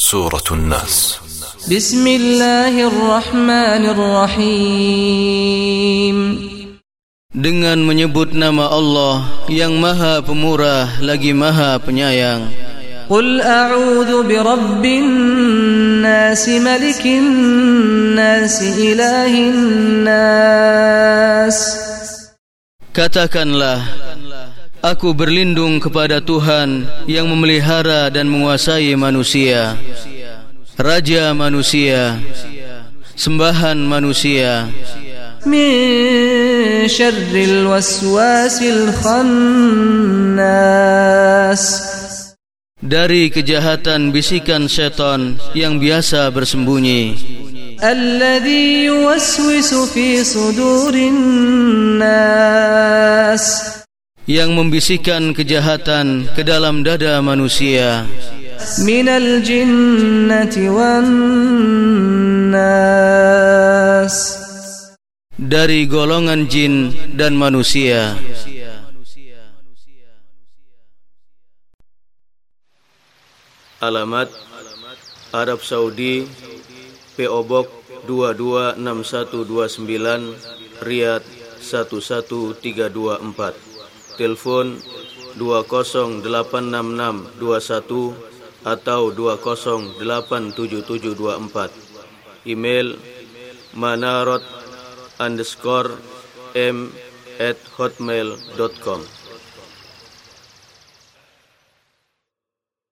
سورة الناس بسم الله الرحمن الرحيم Dengan menyebut nama Allah yang maha pemurah lagi maha penyayang قل أعوذ برب الناس ملك الناس إله الناس Katakanlah Aku berlindung kepada Tuhan yang memelihara dan menguasai manusia Raja manusia Sembahan manusia Min syarril waswasil khannas dari kejahatan bisikan setan yang biasa bersembunyi alladhi yuwaswisu fi sudurin nas yang membisikkan kejahatan ke dalam dada manusia. manusia. من الجنة والناس Dari golongan jin dan manusia Alamat Arab Saudi PO Box 226129 Riyadh 11324 Telepon 20866621 atau 20877724 Email manarot underscore m at hotmail.com